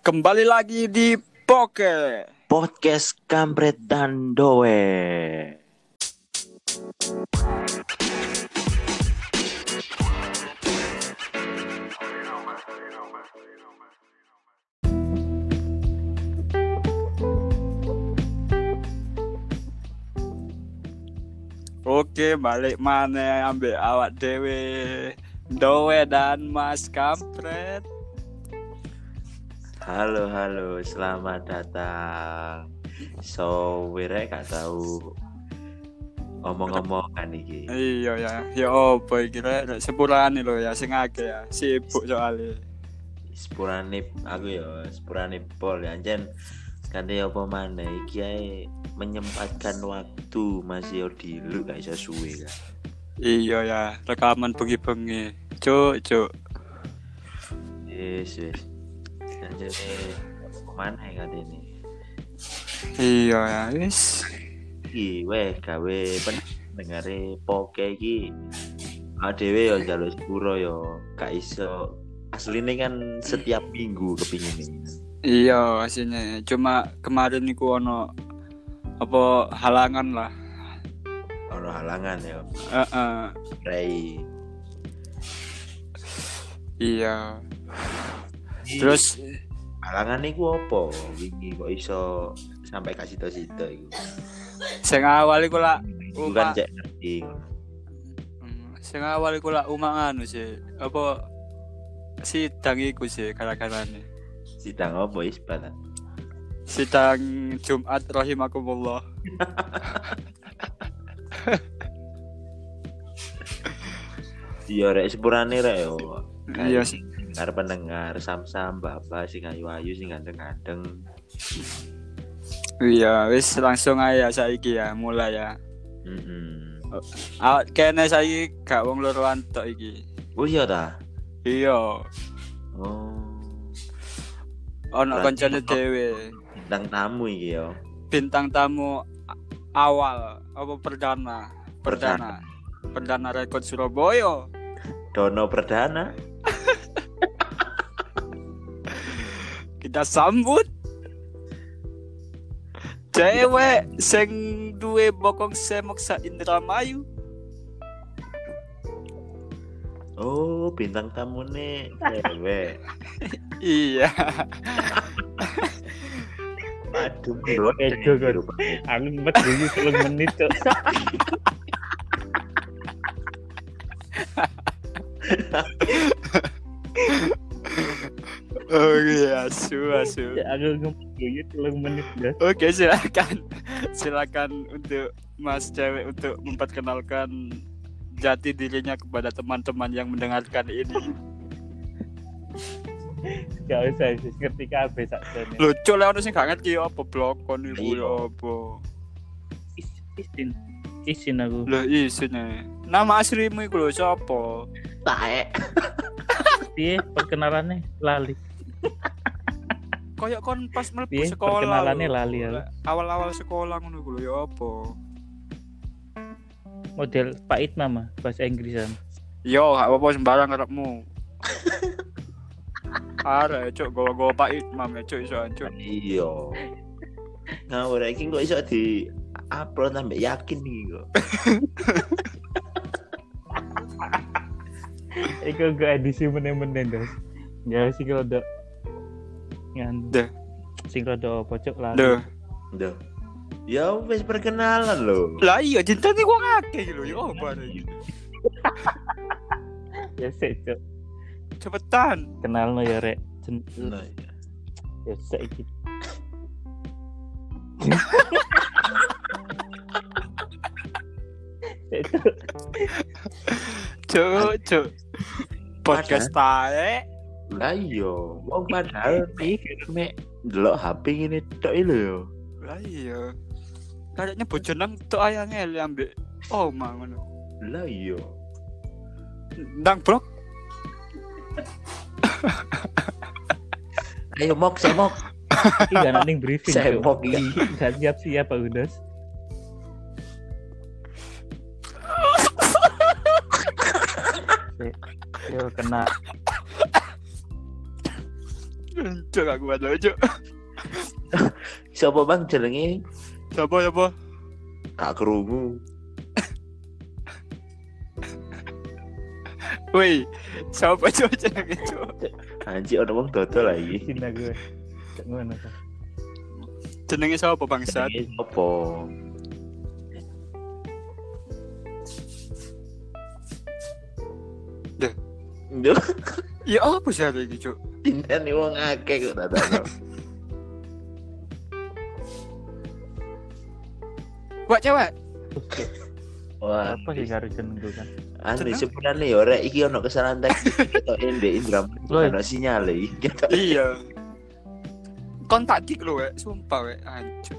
Kembali lagi di Poke. podcast kampret dan doe. Oke, balik mana ambil awak dewe. Doe dan Mas Kampret. Halo halo, selamat datang. So, wire gak tahu omong-omong kan iki. Iya ya, ya opo iki rek sepurane lho ya sing akeh ya. Sibuk soalnya. Sepurane aku ya, sepurane pol ya anjen ganti apa mana iki ae menyempatkan waktu masih dilu gak iso suwe kan. Iya ya, rekaman bengi-bengi. Cuk, cuk. Yes, yes. Anjen apa mana ya kan ini? Iya ya, wis. Iki weh gawe pendengare poke iki. Adewe yo jaluk sepuro yo gak iso aslinya kan setiap minggu kepingin. Iya, aslinya cuma kemarin iku ono apa halangan lah. Ono halangan yo. Heeh. Rai. Iya. Terus halangan iku apa? Wingi kok iso sampai kasih sito iku. sing awal iku lah Iku Uma. kan cek ngerti. Hmm, sing awal iku lah umang anu sih. Apa sidang iku sih gara-garane. Sidang apa isbat? Sidang Jumat rahimakumullah. Iya rek sepurane rek yo. Iya sih. Dengar pendengar sam-sam bapak sing ayu-ayu sing ganteng-ganteng. Iya, wis langsung aja saiki ya, mulai ya. Mm Awak kene saiki gak wong loroan tok iki. Oh iya ta? Iya, Oh. ono ono- dhewe. Bintang tamu iki yo. Bintang tamu awal apa perdana? Perdana. Perdana rekod Surabaya. Dono Perdana. Kita sambut cewek sing duwe bokong semok sa Indramayu. Oh, bintang tamu nih cewek. Iya. Aduh, bro, Edo, kan. Aku sempet dulu telung menit cok. Oh iya, asu asu. Ya, Aku ngomong dulu telung menit guys. Oke, silakan. Silakan untuk Mas cewek untuk memperkenalkan jati dirinya kepada teman-teman yang mendengarkan ini. Gak usah sih ngerti kabeh sakjane. Lucu lah ono sing gak ngerti apa blokon iku Iya. ya apa. Is- Isin. Isin aku. Lah isine. Nama aslimu iku lho sapa? Taek. Piye perkenalannya lali. Kayak kon pas mlebu Piye sekolah. perkenalannya lali ya. Awal-awal sekolah ngono lho ya apa? Model Pak Itma mah bahasa Inggrisan. Yo, gak apa-apa sembarang karepmu. Are, cuk, gowo-gowo Pak Imam ya, cuk, iso cuk. Iya. Ngawur iki kok iso di upload sampe yakin iki kok. Iku gak edisi menen-menen guys. Ya sih kalau ada ngan. Dah. Sing rada pojok lali. Duh. Duh. Ya wis perkenalan lho. Lah iya, jentane wong akeh iki lho, ya iki? Ya sik cok. Cepetan. Kenal no ya rek. Jen- Nah, iya. Ya sik iki. Cuk, cuk. Podcast tae. Lah iya, wong padahal mikir mek ndelok HP ngene tok lho yo. Lah iya. Kayaknya bojonan tok ayange ambek oh ngono. Lah iya. Ndang brok. Ayo mok semok. Iki gak ning briefing. Semok iki. Gak siap-siap Pak Udas. Sik. Yo kena Cuk kuat lho, Cuk. Siapa bang jenenge? Siapa ya, Po? Kak Kerungu. Woi, siapa Cuk jenenge, Cuk? Anjir orang wong dodol lagi. Cina gue Cak ngono Jenenge siapa bangsat? Jenenge Siapa? Duh, Ya apa sih hari ini, Cuk? Tindane wong akeh kok tak tahu. Buat cewek. Wah, apa sih karo jeneng gue kan Jeneng? sebenarnya ya rek iki ono kesalahan teknis ketok ende Indra ono sinyal iki. Iya. Kontak dik lo, wek. Sumpah, wek. Anjir.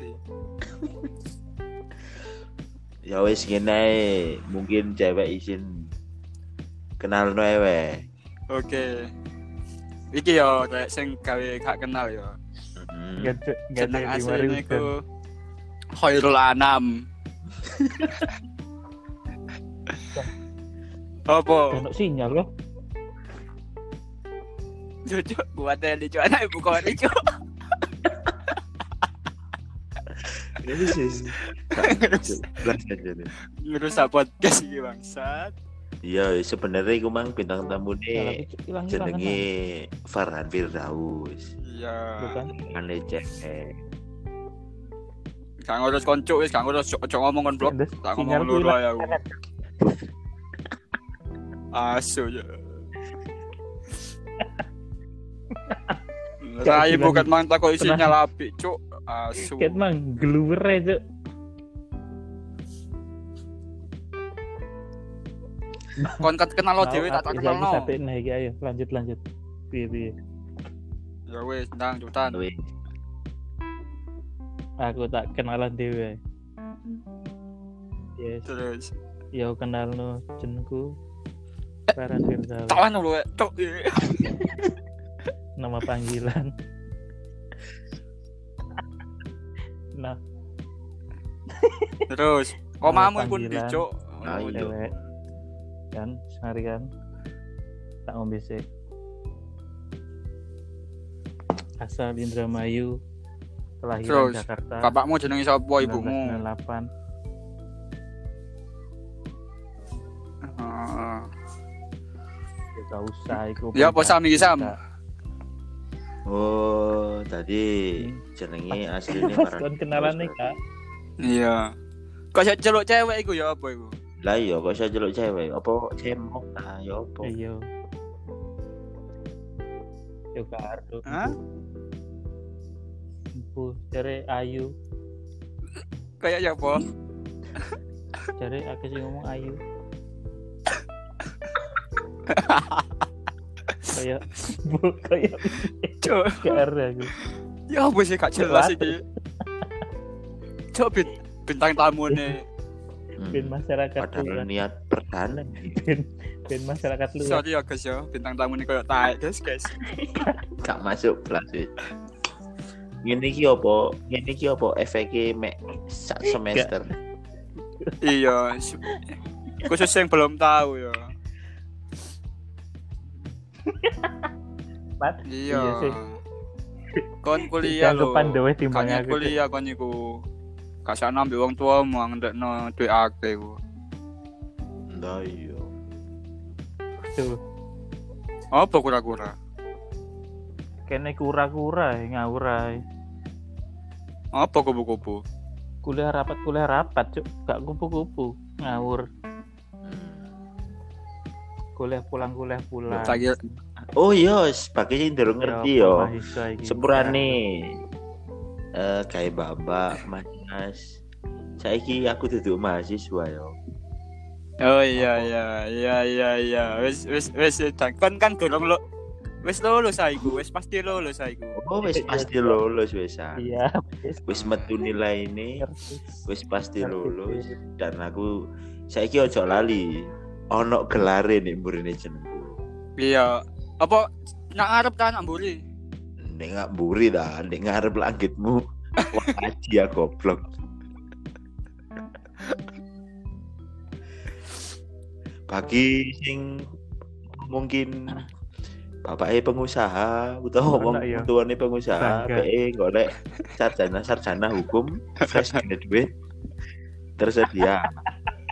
Ya wis ngene mungkin cewek izin kenal no ewe. Oke. Iki yo, rek sing gawe gak kenal yo. Hmm. Cuk, gak Jeneng asline iku Khairul Anam. Apa? Ono sinyal loh Cocok buat tadi cok anak ibu kawan itu. Ini sih. Ngerusak podcast iki bangsat. Iya, sebenarnya iku mang bintang tamu nih Cuk, hilang jenenge Farhan Firdaus. Iya. bukan Ane cewek. Gak ngurus konco wis, gak ngurus cok ngomong kon blok. Tak ngomong hilang ya aku. Asu ya. Gila, bukan mang takut Tenang. isinya lapik cuk. Asu. Ket mang geluwer aja Kon kenal lo dhewe tak tak kenal no. Nah iki ayo lanjut lanjut. Piye piye. Ya wis, ndang. Wih, Aku tak kenalan dhewe. Yes, Terus ya kenal no jenengku Farhan Firdaus. tawan lu wek, cuk. Nama panggilan. nah, Terus komamu pun panggilan. dicuk. Kan sehari kan tak ngombe sih asal Indramayu kelahiran Terus, Jakarta Bapakmu jenenge sapa ibumu? 1998 Heeh. ya gak usah iku Ya apa sami iki Sam? Oh, tadi jenenge aslinya Pas Farhan kon kenalan nih kak Iya. Kok saya celuk cewek iku ya apa iku? Lah iya kok saya jeluk cewek, apa cemok ta ya apa? iya yo karo Hah? empu cari ayu Kayak ya apa? cari aku sih ngomong ayu kayak bu kayak karo aku Ya apa sih gak jelas? Cuk bin, bintang tamu nih. Hmm. ben masyarakat Padahal luar niat perdana. ben ben masyarakat luar Sorry ya guys ya, bintang tamu nih kayak taek guys guys. Gak masuk kelas. Ngene iki apa? Ngene iki apa efeke mek sak semester. iya. su- Khusus yang belum tahu ya. Pat, Iya. Iya sih. Kon kuliah lho. Kanya aku kuliah kon iku. Gak sana ambek wong tua mau ngendekno duit akeh iku. Ndak iya. tuh Apa kura-kura? kene kura-kura ya, ngawur ae. Apa kupu-kupu? kuliah rapat kuliah rapat cuk gak kupu-kupu ngawur kuliah pulang kuliah pulang kira Oh iya, sebagai sing durung ngerti yo. Sepurane eh kayak babak, Mas. Saiki aku duduk mahasiswa yo. Oh iya iya iya iya iya wis wis wis dan kon kan durung lo wis lulus aiku wis pasti lulus aiku Oh, wis pasti lulus wis. ah. iya Wis metu nilai ini, wis pasti lulus dan aku saiki ojo lali ono gelare nih mburine jenengku. iya apa nak ngarep kan nak mburi Nek nggak buri dah, nek ngarep langitmu. Wah, aji ya goblok. Bagi sing mungkin bapaknya pengusaha utawa Ono wong ya. tuane pengusaha. PE golek sarjana sarjana hukum fresh graduate tersedia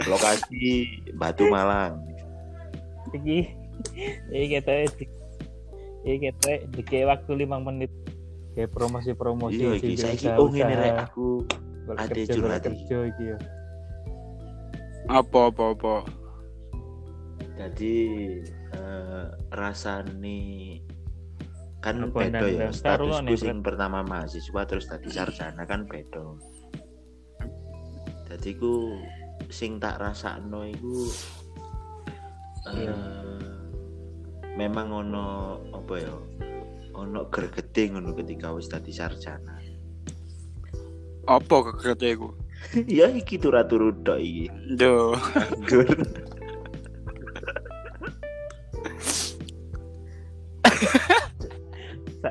lokasi Batu Malang iki iki kita iki kita dikei waktu lima menit kayak promosi-promosi iya iki saiki oh ngene rek aku ade curhat kerja iki ya apa apa apa jadi eh, rasane kan Apa, beda Nang? ya statusku sing pertama mahasiswa terus tadi sarjana kan beda jadi ku sing tak rasakno iku eh, Iya. memang ono apa ya ono gregete ngono ketika wis tadi sarjana apa keketeku ya iki turu-turu tok iki Duh, Gur.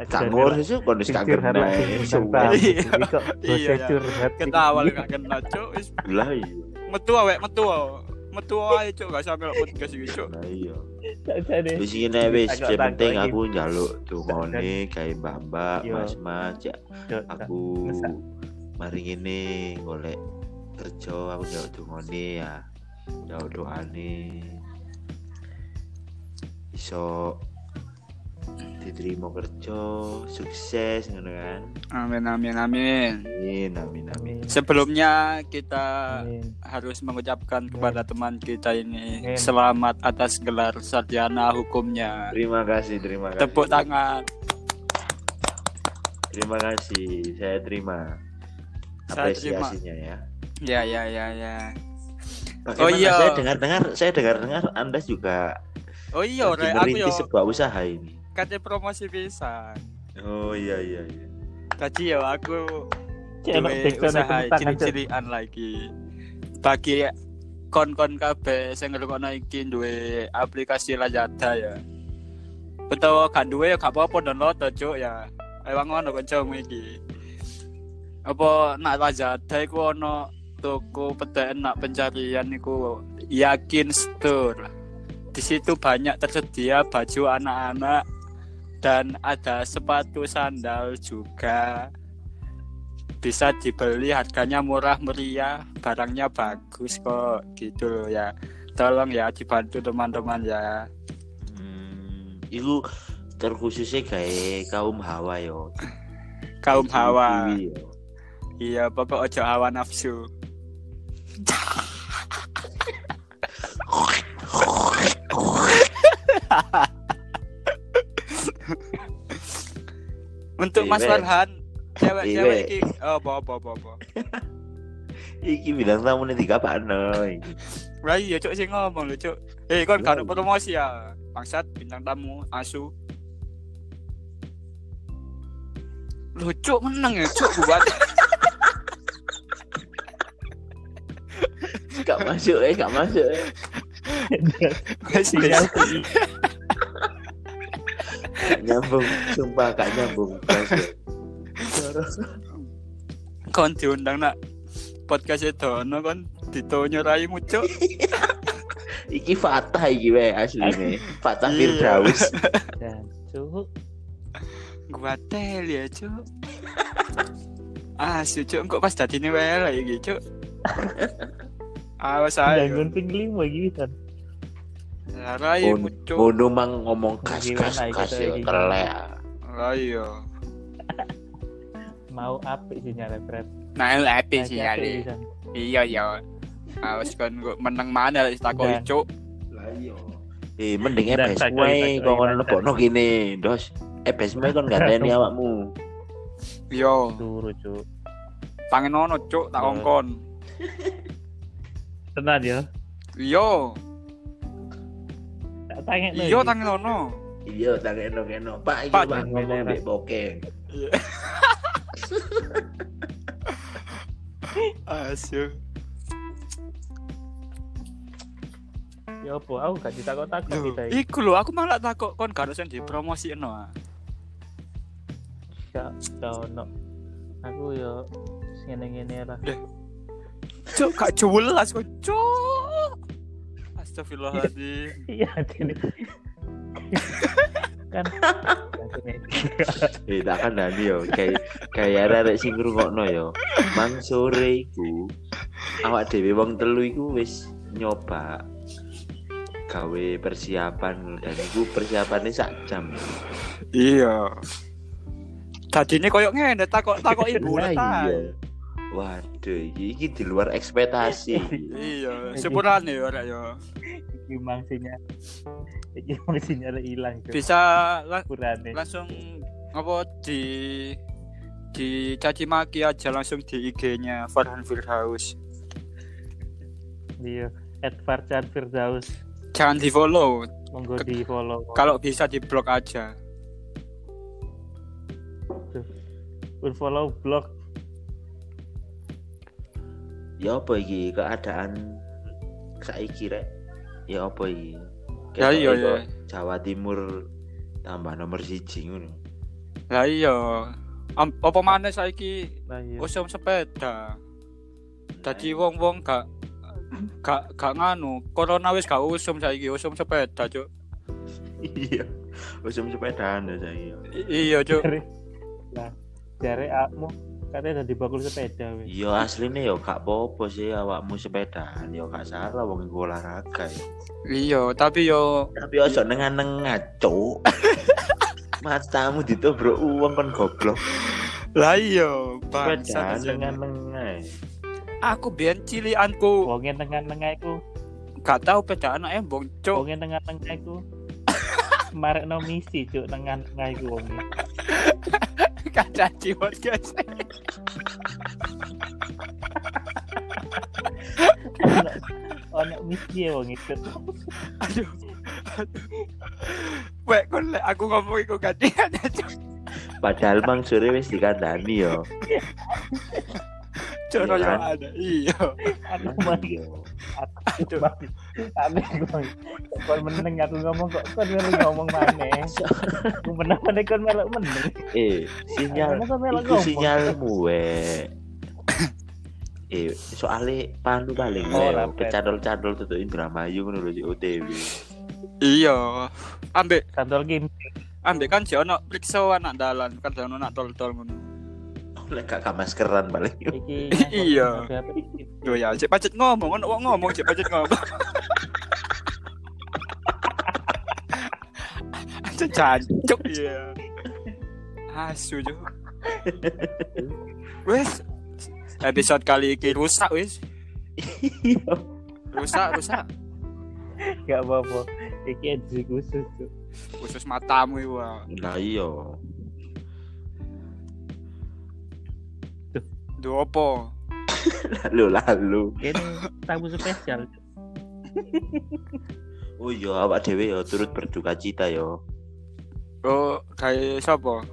Canggur sih kon wis kangen tamu. Iya. Kok Iya, ya. kita awal gak kena cuk wis Lah iya. metu awek metu metu ae cuk gak sampe podcast iki cuk Lah iya. Wis ngene wis, penting aku njaluk dungone gawe mbak-mbak, Iya. mas-mas, ya aku mari ngene golek kerja aku njaluk dungone ya. Njaluk doane. Iso diterima kerja, sukses ngono kan. amin amin amin Amin, amin, amin. Amin. sebelumnya kita Amin. harus mengucapkan kepada teman kita ini Amin. selamat atas gelar sarjana hukumnya Terima kasih, terima kasih. tepuk tangan Terima kasih, saya terima Saya terima. apresiasinya ya. ya ya ya ya Bagaimana Oh iya. saya dengar-dengar, saya dengar-dengar Anda juga oh iya aku yo sebuah usaha ini. Kate promosi bisa Oh iya iya iya. tadi yo aku backsound usaha cilik-cilikan lagi. Bagi kon-kon kabeh sing ngrungokno iki duwe aplikasi Lazada ya. Utawa gak duwe ya gak apa-apa download to, cuk ya. Ewang ngono kancamu iki. Apa nak Lazada iku ono toko peta enak pencarian iku yakin store. Di situ banyak tersedia baju anak-anak dan ada sepatu sandal juga. Bisa dibeli harganya murah meriah barangnya bagus kok. Gitu loh ya. Tolong ya dibantu teman-teman ya. Hmm, itu terkhususnya kayak kaum hawa yo. kaum hawa. yo. iya pokok ojo hawa nafsu untuk Mas Iwe. Farhan cewek-cewek iki oh apa apa apa apa Iki bilang tamu nih tiga panoi. Lah iya cuk sing ngomong lho cuk. Eh kon gak ada promosi ya. Bangsat bintang tamu asu. Lho cuk menang ya cuk buat. Gak masuk eh, gak masuk eh. Wes nyambung, sumpah gak nyambung. Kon diundang nak podcast itu ono kon ditonyo raimu cuk. Iki Fatah iki we asline. Fatah Iya. Firdaus. Dan cuk. Gua tel ya cuk. Asu cuk kok pas dadi ini wae lah iki cuk. Awas ae. Jangan ping lima gitu Raimu cuk. Ngono mang ngomong kas kas iki kas. Lah iya. Mau sinyalnya berat. Nah, epi Nah, sih apik kali. bisa. Iya iya. Awas kan kok menang mana lek takoni Dan- cuk. Lah iya. Eh mending ebes wae kok ngono lebokno gini, Dos. Ebes wae kon gandeni awakmu. Yo, Turu cuk. tangen ono cuk tak Nah. ongkon. Tenan ya. Yo, Tanya iya tangen ono. Iya, tak eno-eno. Pak iki Pak, Pak jangan ngomong mbek bokeh. Asyik. Ya apa? Aku gak ditakut-takut Loh, kita iki. iku lho aku malah takut kon gak harus dipromosikno. Gak gak ono. Aku ya ngene-ngene lah. Cuk, gak jelas kok, cuk. Astagfirullahaladzim. Iya, ini. kan Eh tak kan Dani yo kayak kayak arek sing ngrungokno yo. Mang sore iku awak dhewe wong telu iku wis nyoba gawe persiapan dan iku persiapannya sak jam. Iya. Tadinya koyok ngene takok takok ibu ta. iya. Waduh, iki di luar ekspektasi. Iya, sepurane ya rek yo. iki mangsinya iki mangsinya ada hilang Cuk. Bisa la- kurane langsung apa di dicaci maki aja langsung di IG-nya Farhan Firdaus. iya at Farcan Firdaus Jangan di follow, monggo di follow kalau bisa di blok aja. follow blog Ya apa iki keadaan saiki rek? Ya apa iki? Ya iya, iya. Jawa Timur tambah nomor siji ngono. Lah iya. Apa maneh saiki nah iya usum sepeda. Dadi wong-wong gak gak gak nganu, corona wis gak usum saiki usum sepeda, Cuk. Iya. Usum sepedaan ya saiki. I- iya, Cuk. nah jare akmu katanya udah bakul sepeda wis Iya aslinya ya gak apa-apa sih awakmu sepedaan ya gak salah wong iku olahraga ya. Iya, tapi yo Tapi ojo nengah-nengah, cuk. Matamu ditobrok uang kan goblok. lah iya, bangsat. nengah-nengah. Aku biyen cilianku wonge tengah-tengah iku gak tau anak embong, Cuk. wonge tengah-tengah iku marek no misi cuk tengah-tengah iku wonge Kaca jiwa guys. ono ono misi ya wonge Cuk. Aduh. Wek kon lek aku ngomong iku gantian Cuk. Padahal mang sore wis dikandani yo. Iya koyo kan? ada. Iya. aku mati Aduh. gue kon meneng aku ngomong kok kon melu ngomong maneh aku meneng meneh kon melu meneng Eh, sinyal iku sinyalmu we. Eh, soalnya panu paling Oh, kecadol-cadol tutup Indramayu ngono lho si OTW. Iya. Ambek santol game ambek kan si ono periksa anak dalan, kan ono nak tol-tol ngono. Lek gak maskeran iki Iya. Yo ya, cek pacet ngomong, ono wong ngomong, cek pacet ngomong. Cek jancuk ya. Asu jo. Wes episode kali ini rusak wes. Rusak, rusak. gak apa-apa iki edisi khusus. Khusus matamu iku. ah. Nah iya. Duh apa? Lalu lalu. ini tamu spesial. Oh iya awak dhewe ya turut berduka cita yo. Oh, kayak sapa?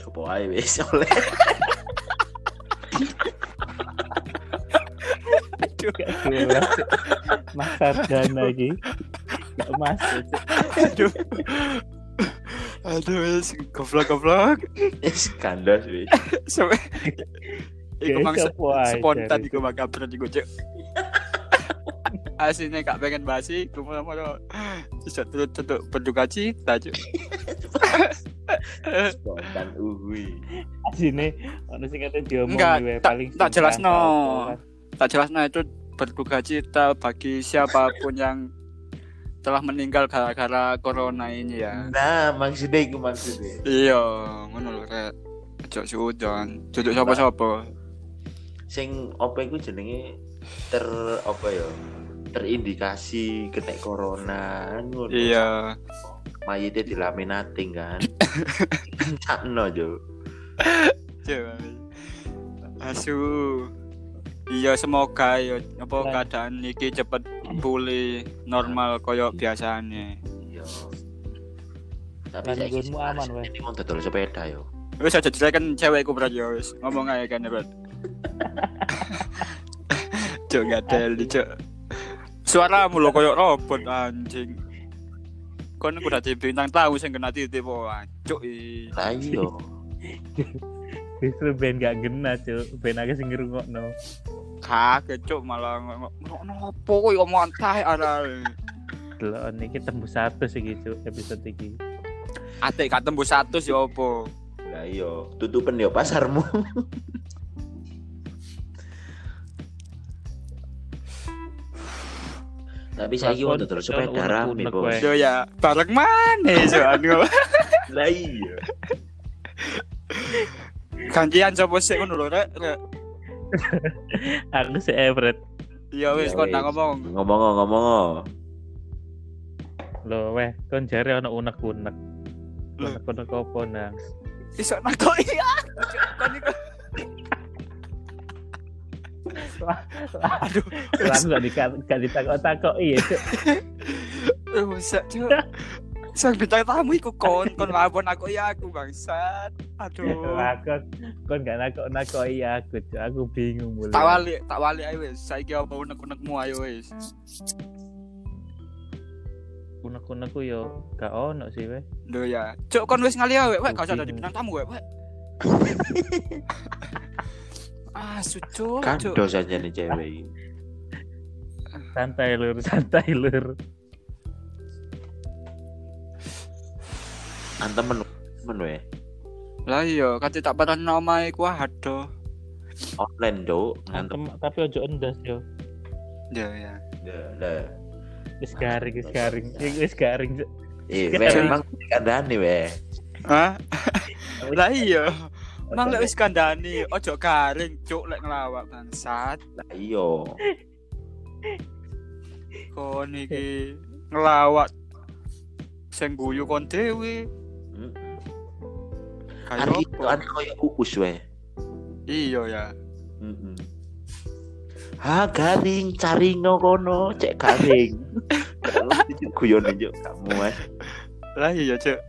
Sopo ae wis oleh. Aduh. mas Sardana iki gak masuk. Aduh. Aduh, wes goblok-goblok. Wis kandas wis. Sampai Iku mang spontan iku mang kabar iku cek. Aslinya gak pengen bahas iku malah malah bisa turut turut berduka cita cek. Spontan uhui. sini ono sing kate diomong paling tak jelas, no. Tak jelas nah itu berduka cita bagi siapa pun yang telah meninggal gara-gara corona ini ya. Nah, maksudnya iku maksudnya. Iya, ngono lho rek. Ojo sudan, duduk sapa-sapa. Sing apa iku jenenge ter apa ya? Terindikasi kena corona ngono. Iya. Mayite dilaminating kan. Sakno jo. Coba. Asu. Iya semoga ya apa Lah. keadaan iki cepet pulih normal koyo biasanya. Iya. Tapi saiki nggonmu aman, weh. Ini mau dodol sepeda yo. Wis aja kan cewekku bro ya wis. Ngomong aja kan ya, Cuk gak teli, Cuk. Suaramu lo koyo robot anjing. Kon aku dadi bintang tamu sing kena titip wae. Cuk. i. Lah iya. justru ben gak gena Cuk ben akeh sing ngrungokno Kaget cuk malah ngono opo koyo omongan tae arek. delok iki tembus satu sih gitu episode iki Ate gak tembus 100 ya opo? Lah iya, tutupen yo pasarmu. Tapi saya mau terus sepeda rame, unek-unek Bos. Yo ya, bareng mana so anu. Lah iya. Gantian sapa sik ngono lho rek. Aku si Everett. Ya wis Ya kon ngomong. Ngomong ngomong. Loh, weh, kon jare ono unek-unek. Unek-unek opo nang? Iso nakoki ya. Kon iku. Aduh, aku gak dika- gak ditakok-takok iya, Cuk. rusak cuk. Sang bintang tamu iku kon, kon lapor aku ya aku bangsat. Aduh. Lah kon gak nakok-nakok iya aku, Cuk. Aku bingung mulai. Tak wali, tak wali ae wis. Saiki apa unek-unekmu ayo wis. Unek-unekku yo gak ono sih, weh. Lho ya. Cuk kon wis ngali ae, wek gak usah dadi bintang tamu wek. ah, sucuk, cuk. Kado saja nih cewek. Santai lur, santai lur. Antem men men we. Lah iya, kate tak paran omahe ku adoh. Online, Dok. Ngantem. Antem tapi ojo endas yo. Ya ya. Lah. Wis garing, wis garing. Iki Wis garing. Cuk. Eh, Kita we harus- emang kandani we. Hah? Lah iya. Mang lek wis kandhani, ojo garing cuk lek ngelawak bangsat. Lah iya. Kon iki ngelawak sing guyu kon dhewe. Kayak itu ana koyo uus we. Iya ya. Mm-mm. Ha garing caringo kono cek garing. Guyon aja kamu mas. Lah iya cuk.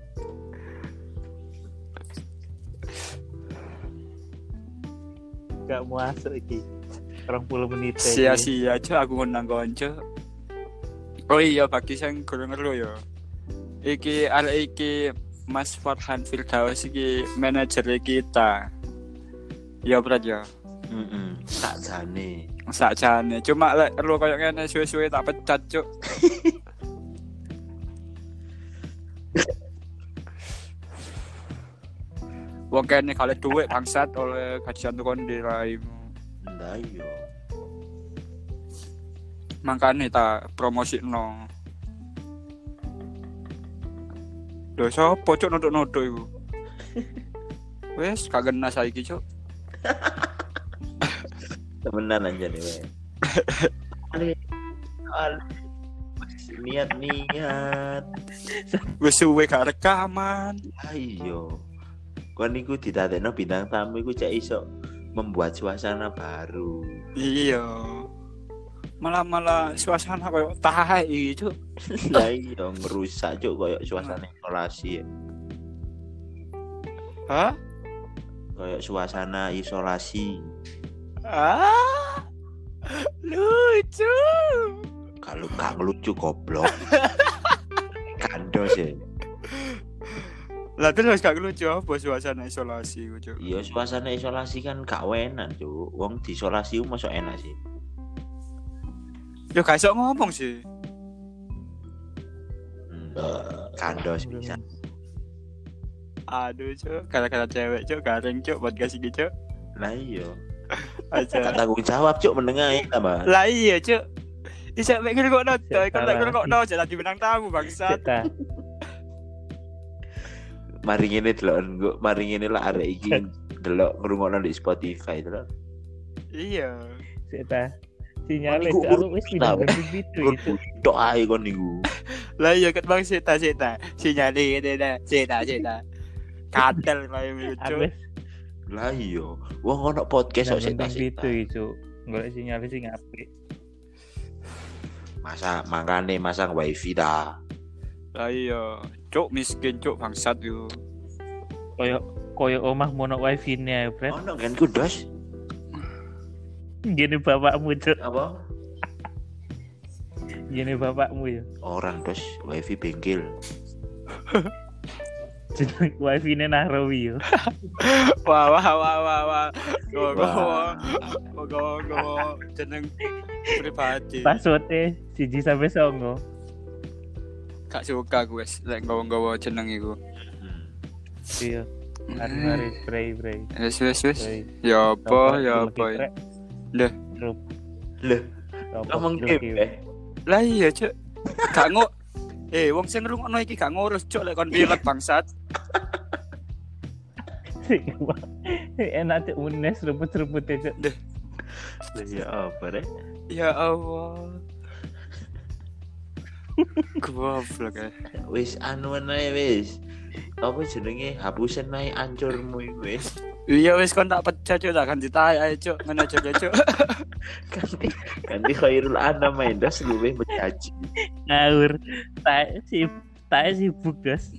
Gak masuk iki. 20 menit. Sia-sia cuk aku ngundang konco. Oh iya bagi sing kurang ngeru ya. Iki arek iki Mas Farhan Firdaus iki manajer kita. Ya berat ya. Mm Tak jane. Sakjane cuma lek lu koyo ngene suwe-suwe tak pecat cuk. Wong kene kale duit bangsat oleh gajian tukon di raimu. Lah iya. Makane tak promosikno. Lho sapa cuk nodok-nodok iku? Wes gak kena saiki cuk. Temenan aja nih we. Ale. Ale. Niat niat. Wes suwe gak rekaman. Ayo. Kon iku didadekno bintang tamu iku cek iso membuat suasana baru. Iya. Malah malah suasana koyo tai cuk. Lah iya ngerusak cuk koyo suasana isolasi. Hah? Koyo suasana isolasi. Ah. Lucu. Kalau gak lucu goblok. Kandos ya. Lah terus gak lucu apa suasana isolasi cuk. Iya suasana isolasi kan gak enak cuk. Wong diisolasi masuk enak sih. Yo gak iso ngomong sih. Hmm. Kandos bisa. Aduh cuk, kata-kata cewek cuk, garing cuk, buat kasih gitu. Lah iya. Aja. Tanggung jawab cuk menengahi tambah. Lah iya cuk. Isa mek ngerokok no, coy. Kan Salah. lek ngerokok no, jadi menang tamu bangsat. Mari ngene delok engko mari ngene lah arek iki delok ngrungokno di Spotify delok. Iya. kita sinyal Kon iku Cuk. aku wis pindah urut ke itu tok ae kon niku. Lah iya ket bang sita. Sinyali ini dah, sita sita. Katel main Aku lucu. Lah iya. Wong ono podcast kok pindah sik itu itu. Golek sinyal sing apik. Masa makane masang wifi dah. Lah iya. Cuk miskin cuk bangsat yo. Koyo koyo omah mono wifi ne, Bret. Ono kan kudos. Gini bapakmu, Cuk. Apa? Gini bapakmu ya. Orang dos wifi bengkel. Jeneng wifi ne Nahrawi ya. Wah wah wah wah wah. Go go Wah. go go go. Jeneng pribadi. Passwordnya siji sampai songo. Gak suka gue lek nggawa-nggawa jeneng iku. Iya. Mari-mari spray spray. Wis wis wis. spray. Ya apa ya apa. Loh, Coba ngomong eh. Lah iya, Cuk. Gak ngo Eh, wong sing ngrungokno iki gak ngurus, Cuk, lek kon pilek bangsat. Enak cek unes rebut-rebut cek. Lah ya apa rek? Ya Allah. Goblok ya. Wis anu ae wis. Apa jenenge hapusen ae ancurmu wis. Iya wis kon tak pecah cuk tak ganti tae ae cuk ngono cuk cuk. Ganti ganti khairul anam endas luwih mencaci. Ngawur. Tak sib tak sibuk guys.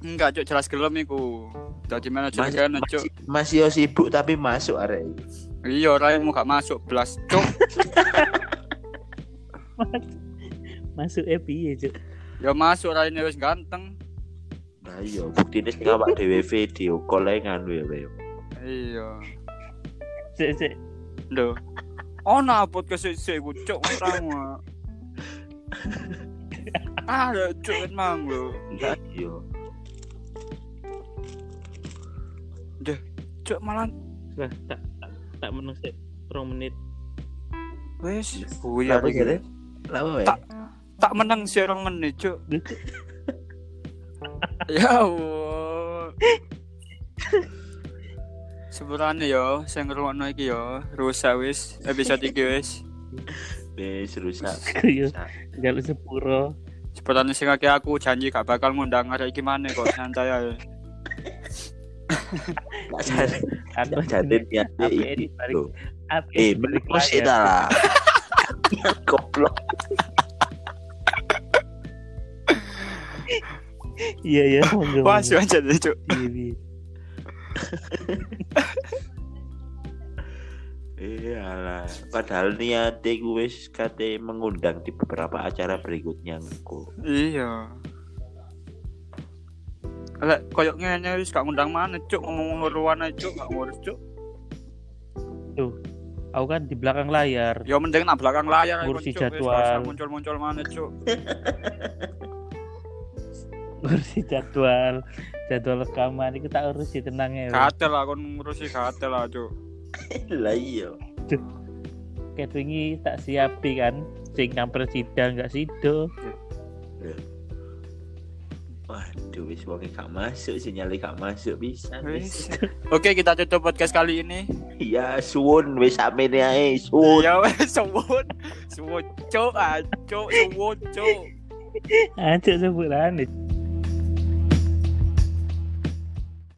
Enggak cuk jelas gelem iku. Dadi manajer Mas, kene cuk. masih, yo sibuk tapi masuk arek. Iya raimu gak masuk belas cuk. Masuk e piye cek. Ya masuk raine wis ganteng. Nah iya, buktine sing awak dhewe video call ae nganu ya, Bayo. Iya. Cek cek. Lho. Ono podcast sik iku cuk utamu. Ah, lho, cuk emang lho. Nah iya. Cuk malah Lah tak tak, tak meneng sik 2 menit. wis buyar Apa iki. kira? Lama wae. Tak- menang sih orang menit cuk. Ya Allah. Sebenarnya yo, saya ngerungokno iki yo, rusak wis, episode iki wis. Wis rusak. Jaluk sepuro. Sebenarnya sing aku janji gak bakal ngundang arek iki maneh kok santai ae. Jane. Aku Apa iki. ini balik- Eh, balik menurut sih layar? lah. Goblok. Iya iya. monggo, Wah, monggo. aja deh cuk. Iya, iya. Iyalah, padahal niate ku wis kate mengundang di beberapa acara berikutnya engko. Iya. Lek koyo ngene wis gak ngundang maneh cuk, ngomong nguruan ae cuk, gak ngurus cuk. Aku kan di belakang layar. Ya mending nak belakang layar ae, Ngurusi Cuk, wis jadwal. muncul-muncul maneh cuk. Ngurusi jadwal, jadwal rekaman itu tak urusi tenang ya. Gatel lah kon ngurusi gatel lah cuk. Lah iya. Kayak wingi tak siapi kan, sing ngamper sidang gak sido. Waduh, wis wong gak masuk, sinyalnya gak masuk bisa. Wis. Oke, kita tutup podcast kali ini. Ya suwun wis samene ae, suwun. Ya wes suwun. Suwun cuk, ah, cuk, suwun cuk. Aja sebulan